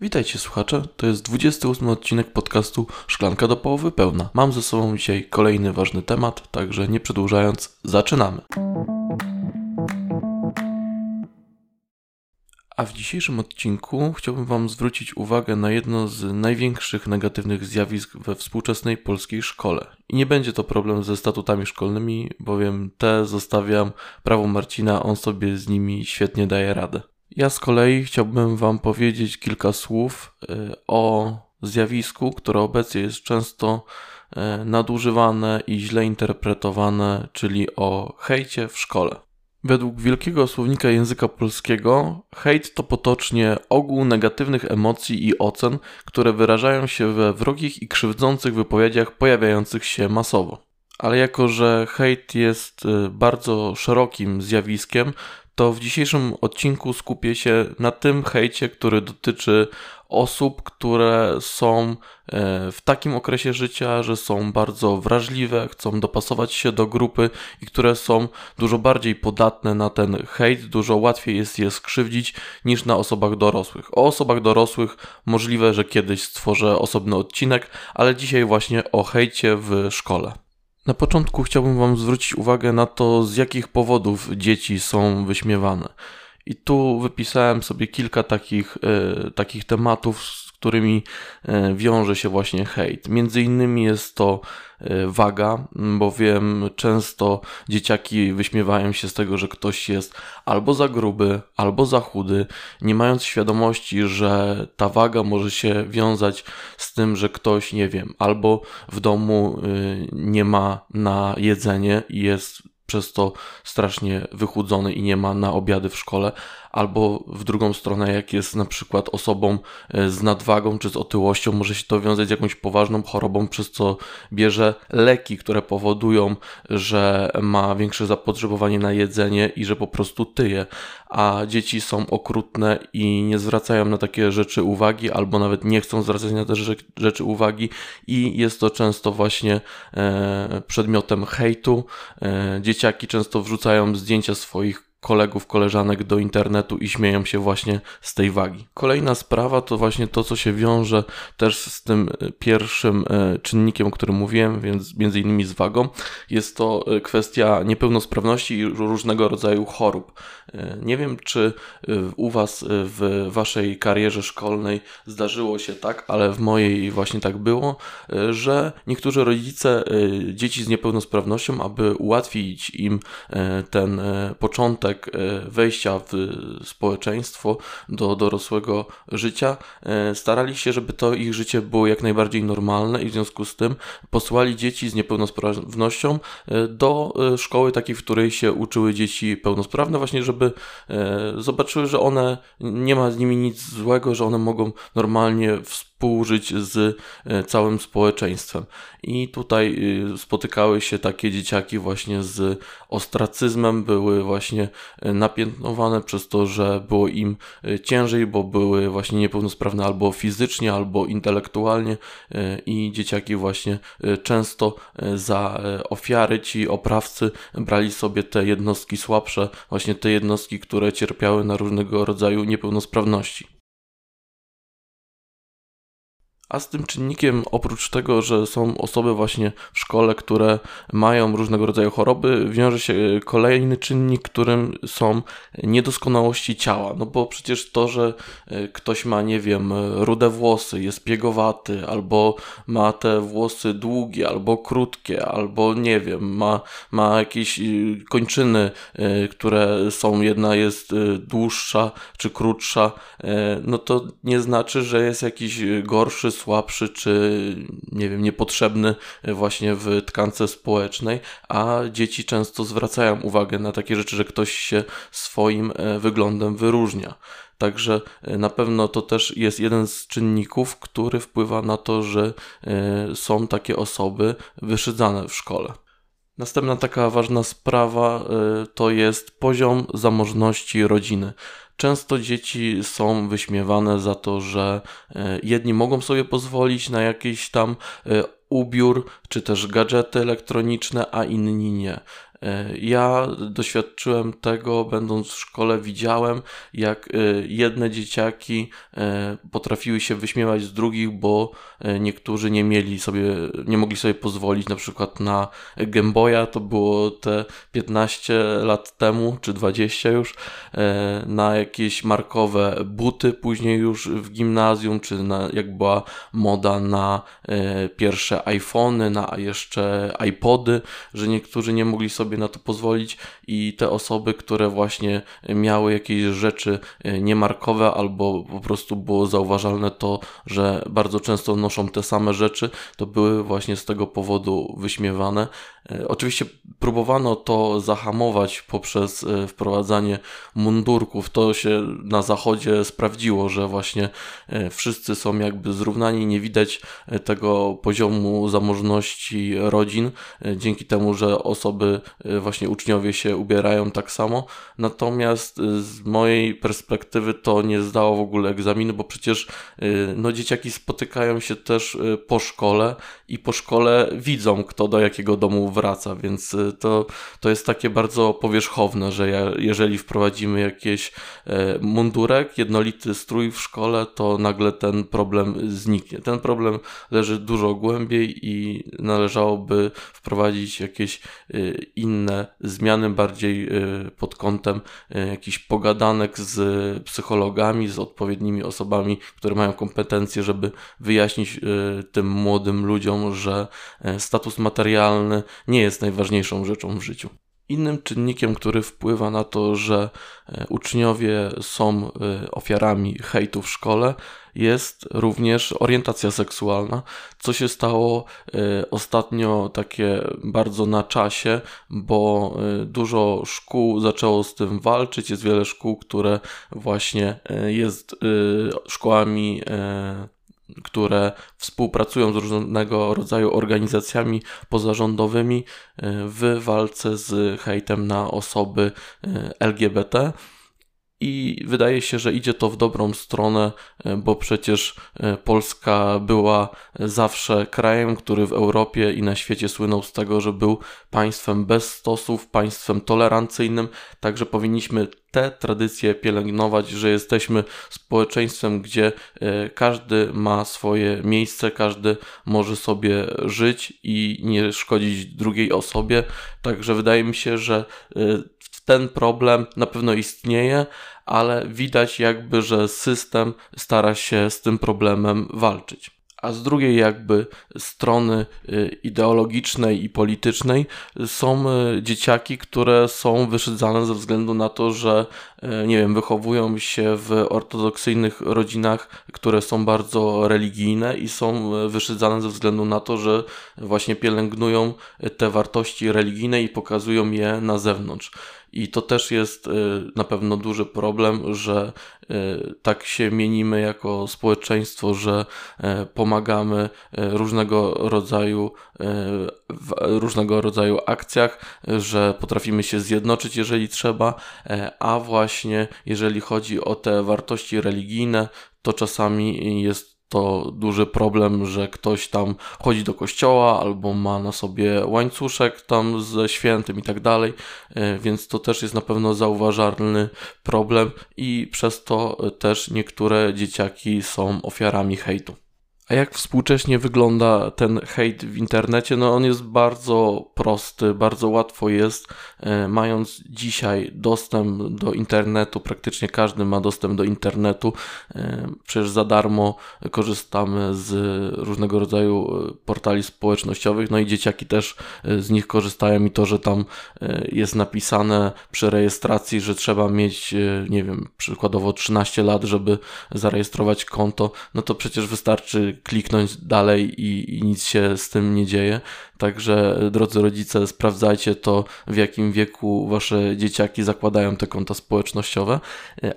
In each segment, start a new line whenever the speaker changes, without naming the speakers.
Witajcie słuchacze, to jest 28 odcinek podcastu Szklanka do połowy pełna. Mam ze sobą dzisiaj kolejny ważny temat, także nie przedłużając, zaczynamy. A w dzisiejszym odcinku chciałbym Wam zwrócić uwagę na jedno z największych negatywnych zjawisk we współczesnej polskiej szkole. I nie będzie to problem ze statutami szkolnymi, bowiem te zostawiam prawu Marcina, on sobie z nimi świetnie daje radę. Ja z kolei chciałbym Wam powiedzieć kilka słów y, o zjawisku, które obecnie jest często y, nadużywane i źle interpretowane, czyli o hejcie w szkole. Według Wielkiego Słownika Języka Polskiego, hejt to potocznie ogół negatywnych emocji i ocen, które wyrażają się we wrogich i krzywdzących wypowiedziach pojawiających się masowo. Ale jako, że hejt jest y, bardzo szerokim zjawiskiem, to w dzisiejszym odcinku skupię się na tym hejcie, który dotyczy osób, które są e, w takim okresie życia, że są bardzo wrażliwe, chcą dopasować się do grupy i które są dużo bardziej podatne na ten hejt, dużo łatwiej jest je skrzywdzić niż na osobach dorosłych. O osobach dorosłych możliwe, że kiedyś stworzę osobny odcinek, ale dzisiaj właśnie o hejcie w szkole. Na początku chciałbym Wam zwrócić uwagę na to, z jakich powodów dzieci są wyśmiewane. I tu wypisałem sobie kilka takich, y, takich tematów, którymi e, wiąże się właśnie hejt. Między innymi jest to e, waga, bowiem często dzieciaki wyśmiewają się z tego, że ktoś jest albo za gruby, albo za chudy, nie mając świadomości, że ta waga może się wiązać z tym, że ktoś, nie wiem, albo w domu y, nie ma na jedzenie i jest przez to strasznie wychudzony i nie ma na obiady w szkole, albo w drugą stronę, jak jest na przykład osobą e, z nadwagą czy z otyłością, może się to wiązać z jakąś poważną chorobą, przez co bierze leki, które powodują, że ma większe zapotrzebowanie na jedzenie i że po prostu tyje, a dzieci są okrutne i nie zwracają na takie rzeczy uwagi, albo nawet nie chcą zwracać na te rzeczy uwagi i jest to często właśnie e, przedmiotem hejtu. E, dzieciaki często wrzucają zdjęcia swoich kolegów, koleżanek do internetu i śmieją się właśnie z tej wagi. Kolejna sprawa to właśnie to, co się wiąże też z tym e, pierwszym e, czynnikiem, o którym mówiłem, więc między innymi z wagą, jest to e, kwestia niepełnosprawności i różnego rodzaju chorób. Nie wiem, czy u Was w Waszej karierze szkolnej zdarzyło się tak, ale w mojej właśnie tak było, że niektórzy rodzice dzieci z niepełnosprawnością, aby ułatwić im ten początek początek e, wejścia w społeczeństwo, do dorosłego życia, e, starali się, żeby to ich życie było jak najbardziej normalne i w związku z tym posłali dzieci z niepełnosprawnością e, do szkoły takiej, w której się uczyły dzieci pełnosprawne, właśnie żeby zobaczyły, że one nie ma z nimi nic złego, że one mogą normalnie współpracować współżyć z e, całym społeczeństwem. I tutaj e, spotykały się takie dzieciaki właśnie z ostracyzmem, były właśnie e, napiętnowane przez to, że było im ciężej, bo były właśnie niepełnosprawne albo fizycznie, albo intelektualnie i dzieciaki właśnie często za ofiary ci oprawcy brali sobie te jednostki słabsze, właśnie te jednostki, które cierpiały na różnego rodzaju niepełnosprawności. A z tym czynnikiem, oprócz tego, że są osoby właśnie w szkole, które mają różnego rodzaju choroby, wiąże się kolejny czynnik, którym są niedoskonałości ciała. No bo przecież to, że e, ktoś ma, nie wiem, rude włosy, jest piegowaty, albo ma te włosy długie, albo krótkie, albo nie wiem, ma, ma jakieś e, kończyny, e, które są, jedna jest dłuższa czy krótsza, no to nie znaczy, że jest jakiś gorszy słabszy czy nie wiem, niepotrzebny właśnie w tkance społecznej, a dzieci często zwracają uwagę na takie rzeczy, że ktoś się swoim e, wyglądem wyróżnia. Także e, na pewno to też jest jeden z czynników, który wpływa na to, że e, są takie osoby wyszydzane w szkole. Następna taka ważna sprawa to jest poziom zamożności rodziny. Często dzieci są wyśmiewane za to, że e, jedni mogą sobie pozwolić na jakieś tam e, ubiór, czy też gadżety elektroniczne, a inni nie. E, ja doświadczyłem tego, będąc w szkole, widziałem, jak e, jedne dzieciaki e, potrafiły się wyśmiewać z drugich, bo niektórzy nie mieli sobie, nie mogli sobie pozwolić na przykład na Gameboya, to było te 15 lat temu, czy 20 już, na jakieś markowe buty, później już w gimnazjum, czy na, jak była moda na pierwsze iPhony, na jeszcze iPody, że niektórzy nie mogli sobie sobie na to pozwolić i te osoby, które właśnie miały jakieś rzeczy e, niemarkowe albo po prostu było zauważalne to, że bardzo często noszą te same rzeczy, to były właśnie z tego powodu wyśmiewane. E, oczywiście próbowano to zahamować poprzez e, wprowadzanie mundurków. To się na zachodzie sprawdziło, że właśnie wszyscy są jakby zrównani, nie widać tego poziomu zamożności rodzin, dzięki temu, że osoby właśnie uczniowie się ubierają tak samo. Natomiast y, z mojej perspektywy to nie zdało w ogóle egzaminu, bo przecież y, no, dzieciaki spotykają się też po szkole i po szkole widzą, kto do jakiego domu wraca, więc to, to jest takie bardzo powierzchowne, że ja, jeżeli wprowadzimy jakiś mundurek, jednolity strój w szkole, to nagle ten problem zniknie. Ten problem leży dużo głębiej i należałoby wprowadzić jakieś inne inne zmiany bardziej y, pod kątem y, jakichś pogadanek z psychologami, z odpowiednimi osobami, które mają kompetencje, żeby wyjaśnić y, tym młodym ludziom, że status materialny nie jest najważniejszą rzeczą w życiu. Innym czynnikiem, który wpływa na to, że uczniowie są ofiarami hejtu w szkole, jest również orientacja seksualna, co się stało e, ostatnio takie bardzo na czasie, bo dużo szkół zaczęło z tym walczyć. Jest wiele szkół, które właśnie jest szkołami które współpracują z różnego rodzaju organizacjami pozarządowymi w walce z hejtem na osoby LGBT. I wydaje się, że idzie to w dobrą stronę, e, bo przecież Polska była zawsze krajem, który w Europie i na świecie słynął z tego, że był państwem bez stosów, państwem tolerancyjnym, także powinniśmy te tradycje pielęgnować, że jesteśmy społeczeństwem, gdzie e, każdy ma swoje miejsce, każdy może sobie żyć i nie szkodzić drugiej osobie. Także wydaje mi się, że e, ten problem na pewno istnieje, ale widać jakby, że system stara się z tym problemem walczyć a z drugiej jakby strony y, ideologicznej i politycznej są y, dzieciaki, które są wyszydzane ze względu na to, że y, nie wiem, wychowują się w ortodoksyjnych rodzinach, które są bardzo religijne i są wyszydzane ze względu na to, że właśnie pielęgnują te wartości religijne i pokazują je na zewnątrz. I to też jest y, na pewno duży problem, że y, tak się mienimy jako społeczeństwo, że y, pomagamy różnego rodzaju w różnego rodzaju akcjach, że potrafimy się zjednoczyć, jeżeli trzeba, a właśnie jeżeli chodzi o te wartości religijne, to czasami jest to duży problem, że ktoś tam chodzi do kościoła albo ma na sobie łańcuszek tam ze świętym i tak dalej, e, więc to też jest na pewno zauważalny problem i przez to też niektóre dzieciaki są ofiarami hejtu. A jak współcześnie wygląda ten hejt w internecie? No on jest bardzo prosty, bardzo łatwo jest, e, mając dzisiaj dostęp do internetu, praktycznie każdy ma dostęp do internetu, e, przecież za darmo korzystamy z różnego rodzaju e, portali społecznościowych, no i dzieciaki też z nich korzystają i to, że tam jest napisane przy rejestracji, że trzeba mieć, nie wiem, przykładowo 13 lat, żeby zarejestrować konto, no to przecież wystarczy kliknąć dalej i, i, nic się z tym nie dzieje. Także drodzy rodzice, sprawdzajcie to, w jakim wieku wasze dzieciaki zakładają te konta społecznościowe.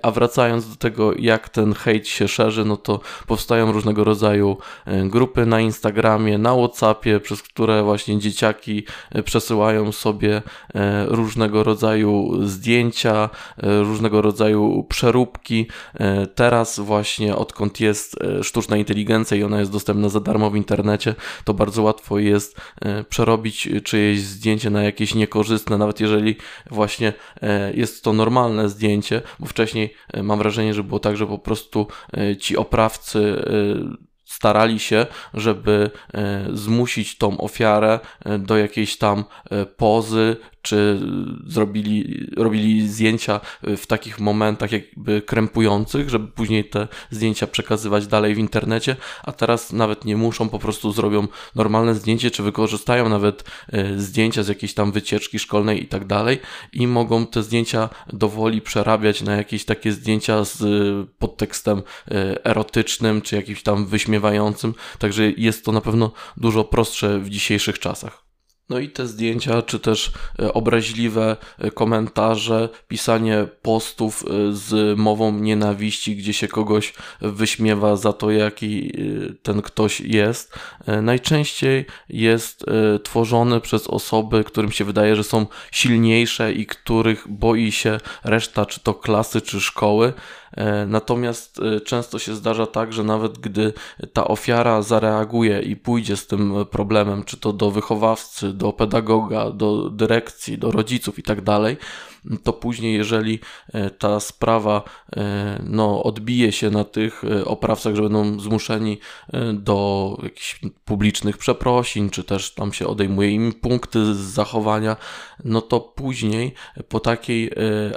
A wracając do tego, jak ten hejt się szerzy, no to powstają różnego rodzaju e, grupy na Instagramie, na Whatsappie, przez które właśnie dzieciaki e, przesyłają sobie e, różnego rodzaju zdjęcia, różnego rodzaju przeróbki. Teraz właśnie odkąd jest sztuczna inteligencja i ona jest dostępna za darmo w internecie, to bardzo łatwo jest przerobić czyjeś zdjęcie na jakieś niekorzystne, nawet jeżeli właśnie jest to normalne zdjęcie, bo wcześniej mam wrażenie, że było tak, że po prostu ci oprawcy starali się, żeby zmusić tą ofiarę do jakiejś tam pozy, czy zrobili, robili zdjęcia w takich momentach jakby krępujących, żeby później te zdjęcia przekazywać dalej w internecie, a teraz nawet nie muszą, po prostu zrobią normalne zdjęcie, czy wykorzystają nawet e, zdjęcia z jakiejś tam wycieczki szkolnej i tak dalej i mogą te zdjęcia dowoli przerabiać na jakieś takie zdjęcia z podtekstem e, erotycznym, czy jakimś tam wyśmiewającym, także jest to na pewno dużo prostsze w dzisiejszych czasach. No i te zdjęcia, czy też e, obraźliwe e, komentarze, pisanie postów e, z mową nienawiści, gdzie się kogoś wyśmiewa za to, jaki ten ktoś jest, najczęściej jest tworzony przez osoby, którym się wydaje, że są silniejsze i których boi się reszta, czy to klasy, czy szkoły. Natomiast często się zdarza tak, że nawet gdy ta ofiara zareaguje i pójdzie z tym problemem, czy to do wychowawcy, do pedagoga, do dyrekcji, do rodziców i tak dalej, to później, jeżeli e, ta sprawa no, odbije się na tych oprawcach, że będą zmuszeni do jakichś publicznych przeprosin, czy też tam się odejmuje im punkty z zachowania, no to później po takiej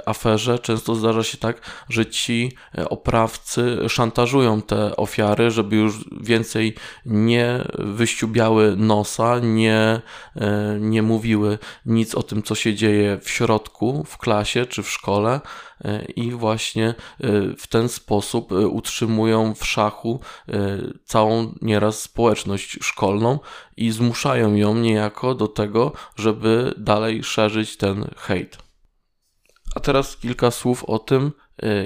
aferze często zdarza się tak, że ci E, oprawcy szantażują te ofiary, żeby już więcej nie wyściubiały nosa, nie, e, nie mówiły nic o tym, co się dzieje w środku, w klasie czy w szkole e, i właśnie w ten sposób utrzymują w szachu całą nieraz społeczność szkolną i zmuszają ją niejako do tego, żeby dalej szerzyć ten hejt. A teraz kilka słów o tym,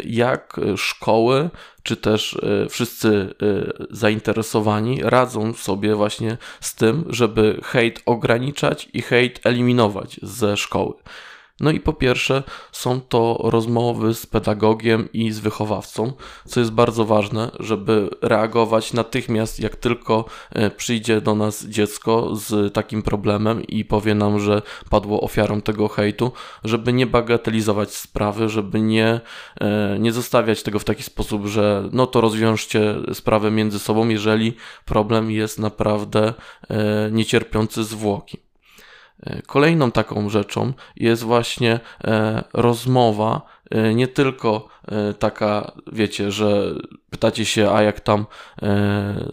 jak szkoły, czy też wszyscy zainteresowani radzą sobie właśnie z tym, żeby hejt ograniczać i hejt eliminować ze szkoły. No i po pierwsze są to rozmowy z pedagogiem i z wychowawcą, co jest bardzo ważne, żeby reagować natychmiast, jak tylko e, przyjdzie do nas dziecko z takim problemem i powie nam, że padło ofiarą tego hejtu, żeby nie bagatelizować sprawy, żeby nie, e, nie zostawiać tego w taki sposób, że no to rozwiążcie sprawę między sobą, jeżeli problem jest naprawdę e, niecierpiący zwłoki. E, kolejną taką rzeczą jest właśnie e, rozmowa, e, nie tylko taka, wiecie, że pytacie się, a jak tam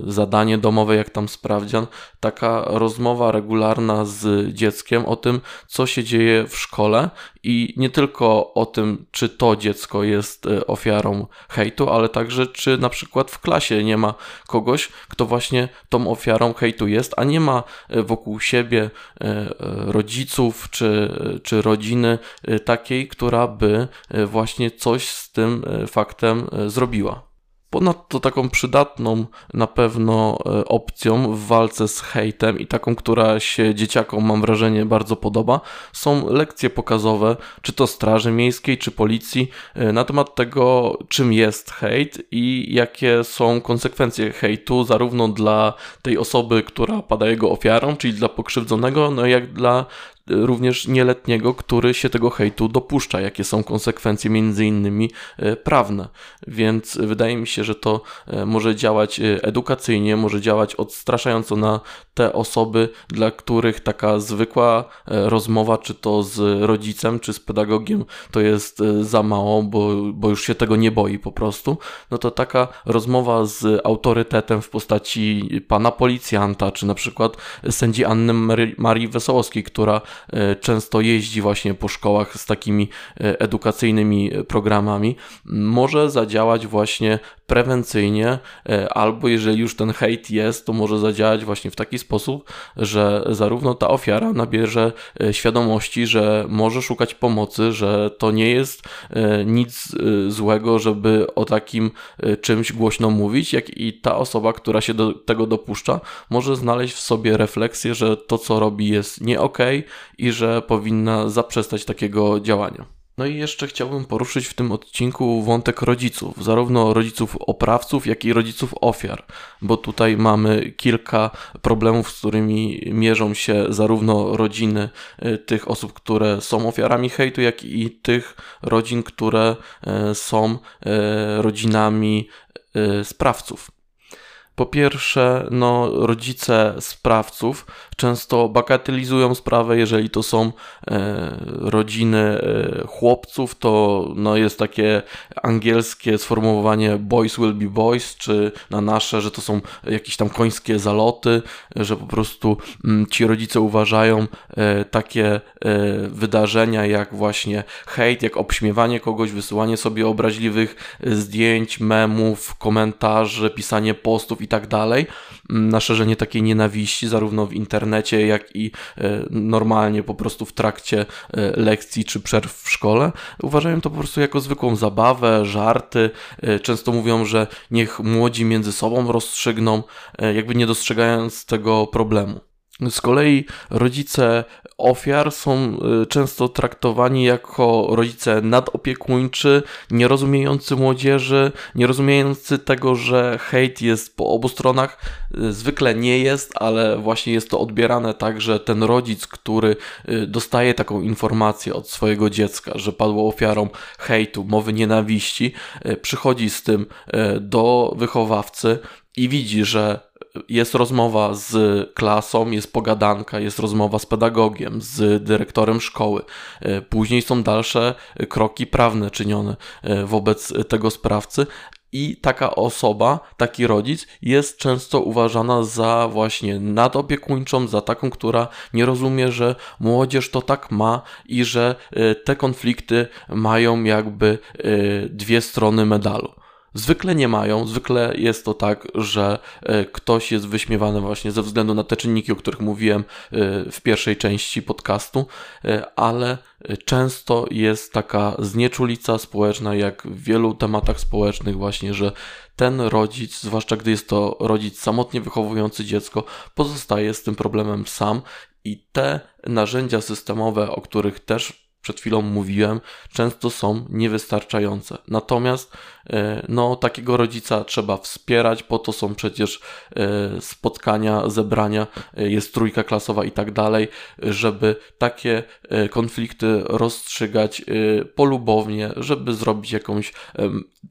zadanie domowe, jak tam sprawdzian, taka rozmowa regularna z dzieckiem o tym, co się dzieje w szkole i nie tylko o tym, czy to dziecko jest e, ofiarą hejtu, ale także czy na przykład w klasie nie ma kogoś, kto właśnie tą ofiarą hejtu jest, a nie ma e, wokół siebie e, rodziców czy, czy rodziny takiej, która by właśnie coś z tym faktem zrobiła. Ponadto taką przydatną na pewno e, opcją w walce z hejtem i taką, która się dzieciakom mam wrażenie bardzo podoba, są lekcje pokazowe, czy to Straży Miejskiej, czy Policji, e, na temat tego, czym jest hejt i jakie są konsekwencje hejtu, zarówno dla tej osoby, która pada jego ofiarą, czyli dla pokrzywdzonego, no jak dla również nieletniego, który się tego hejtu dopuszcza, jakie są konsekwencje między innymi e, prawne. Więc wydaje mi się, że to e, może działać e, edukacyjnie, może działać odstraszająco na te osoby, dla których taka zwykła rozmowa, czy to z rodzicem, czy z pedagogiem, to jest za mało, bo, bo już się tego nie boi po prostu. No to taka rozmowa z autorytetem w postaci pana policjanta, czy na przykład sędzi Anny Marii Wesołowskiej, która często jeździ właśnie po szkołach z takimi e, edukacyjnymi programami, może zadziałać właśnie prewencyjnie, e, albo jeżeli już ten hejt jest, to może zadziałać właśnie w taki sposób, że zarówno ta ofiara nabierze świadomości, że może szukać pomocy, że to nie jest nic złego, żeby o takim czymś głośno mówić, jak i ta osoba, która się do tego dopuszcza, może znaleźć w sobie refleksję, że to, co robi, jest nie okej i że powinna zaprzestać takiego działania. No i jeszcze chciałbym poruszyć w tym odcinku wątek rodziców, zarówno rodziców oprawców, jak i rodziców ofiar, bo tutaj mamy kilka problemów, z którymi mierzą się zarówno rodziny e, tych osób, które są ofiarami hejtu, jak i tych rodzin, które e, są e, rodzinami sprawców. Po pierwsze, no, rodzice sprawców często bagatelizują sprawę, jeżeli to są e, rodziny e, chłopców, to no, jest takie angielskie sformułowanie boys will be boys, czy na nasze, że to są jakieś tam końskie zaloty, że po prostu m, mm, ci rodzice uważają e, takie e, wydarzenia jak właśnie hejt, jak obśmiewanie kogoś, wysyłanie sobie obraźliwych zdjęć, memów, komentarzy, pisanie postów i tak dalej, mm, na szerzenie takiej nienawiści, zarówno w internecie, jak i e, normalnie po prostu w trakcie e, lekcji czy przerw w szkole. Uważają to po prostu jako zwykłą zabawę, żarty. E, często mówią, że niech młodzi między sobą rozstrzygną, jakby nie dostrzegając tego problemu. Z kolei rodzice ofiar są y, często traktowani jako rodzice nadopiekuńczy, nierozumiejący młodzieży, nierozumiejący tego, że hejt jest po obu stronach. Y, zwykle nie jest, ale właśnie jest to odbierane tak, że ten rodzic, który y, dostaje taką informację od swojego dziecka, że padło ofiarą hejtu, mowy nienawiści, przychodzi z tym do wychowawcy i widzi, że jest rozmowa z klasą, jest pogadanka, jest rozmowa z pedagogiem, z dyrektorem szkoły. E, później są dalsze kroki prawne czynione e, wobec tego sprawcy, i taka osoba, taki rodzic jest często uważana za właśnie nadopiekuńczą, za taką, która nie rozumie, że młodzież to tak ma i że e, te konflikty mają jakby dwie strony medalu. Zwykle nie mają, zwykle jest to tak, że e, ktoś jest wyśmiewany właśnie ze względu na te czynniki, o których mówiłem e, w pierwszej części podcastu, e, ale często jest taka znieczulica społeczna, jak w wielu tematach społecznych, właśnie, że ten rodzic, zwłaszcza gdy jest to rodzic samotnie wychowujący dziecko, pozostaje z tym problemem sam i te narzędzia systemowe, o których też przed chwilą mówiłem, często są niewystarczające. Natomiast e, no, takiego rodzica trzeba wspierać, po to są przecież e, spotkania, zebrania, e, jest trójka klasowa i tak dalej, żeby takie konflikty rozstrzygać polubownie, żeby zrobić jakąś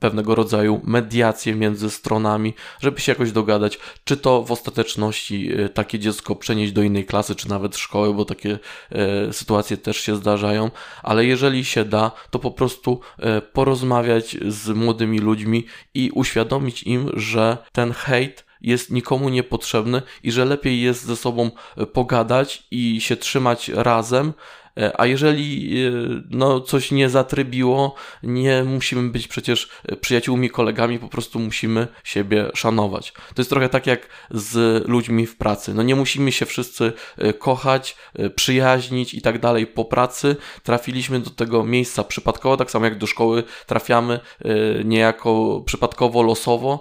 pewnego rodzaju mediację między stronami, żeby się jakoś dogadać, czy to w ostateczności takie dziecko przenieść do innej klasy, czy nawet szkoły, bo takie sytuacje też się zdarzają, ale jeżeli się da, to po prostu e, porozmawiać z młodymi ludźmi i uświadomić im, że ten hejt jest nikomu niepotrzebny i że lepiej jest ze sobą e, pogadać i się trzymać razem, a jeżeli e, no, coś nie zatrybiło, nie musimy być przecież e, przyjaciółmi, kolegami, po prostu musimy siebie szanować. To jest trochę tak jak z ludźmi w pracy. No nie musimy się wszyscy kochać, przyjaźnić i tak dalej po pracy. Trafiliśmy do tego miejsca przypadkowo, tak samo jak do szkoły trafiamy niejako przypadkowo, losowo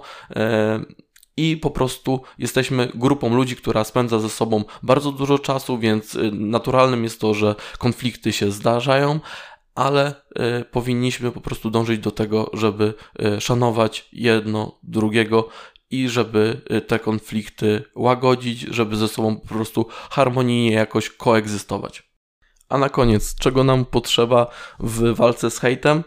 i po prostu jesteśmy grupą ludzi, która spędza ze sobą bardzo dużo czasu, więc y, naturalnym jest to, że konflikty się zdarzają, ale y, powinniśmy po prostu dążyć do tego, żeby y, szanować jedno drugiego i żeby te konflikty łagodzić, żeby ze sobą po prostu harmonijnie jakoś koegzystować. A na koniec, czego nam potrzeba w walce z hejtem?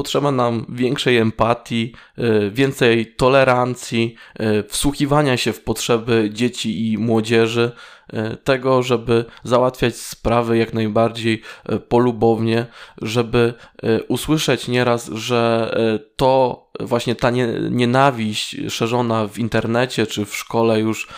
Potrzeba nam większej empatii, e, więcej tolerancji, e, wsłuchiwania się w potrzeby dzieci i młodzieży, tego, żeby załatwiać sprawy jak najbardziej polubownie, żeby usłyszeć nieraz, że to właśnie ta nienawiść szerzona w internecie czy w szkole już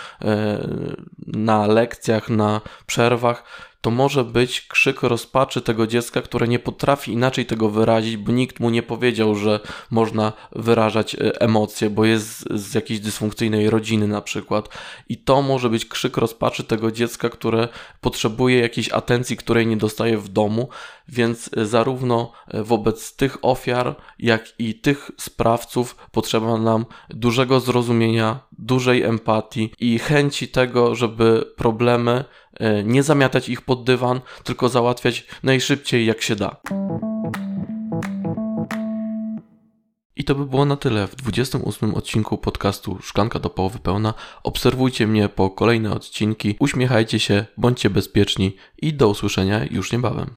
na lekcjach, na przerwach, to może być krzyk rozpaczy tego dziecka, które nie potrafi inaczej tego wyrazić, bo nikt mu nie powiedział, że można wyrażać e, emocje, bo jest z jakiejś dysfunkcyjnej rodziny na przykład. I to może być krzyk rozpaczy tego dziecka, które potrzebuje jakiejś atencji, której nie dostaje w domu, więc e, zarówno e, wobec tych ofiar, jak i tych sprawców potrzeba nam dużego zrozumienia, dużej empatii i chęci tego, żeby problemy nie zamiatać ich pod dywan, tylko załatwiać najszybciej jak się da. I to by było na tyle w 28 odcinku podcastu Szklanka do połowy pełna. Obserwujcie mnie po kolejne odcinki, uśmiechajcie się, bądźcie bezpieczni i do usłyszenia już niebawem.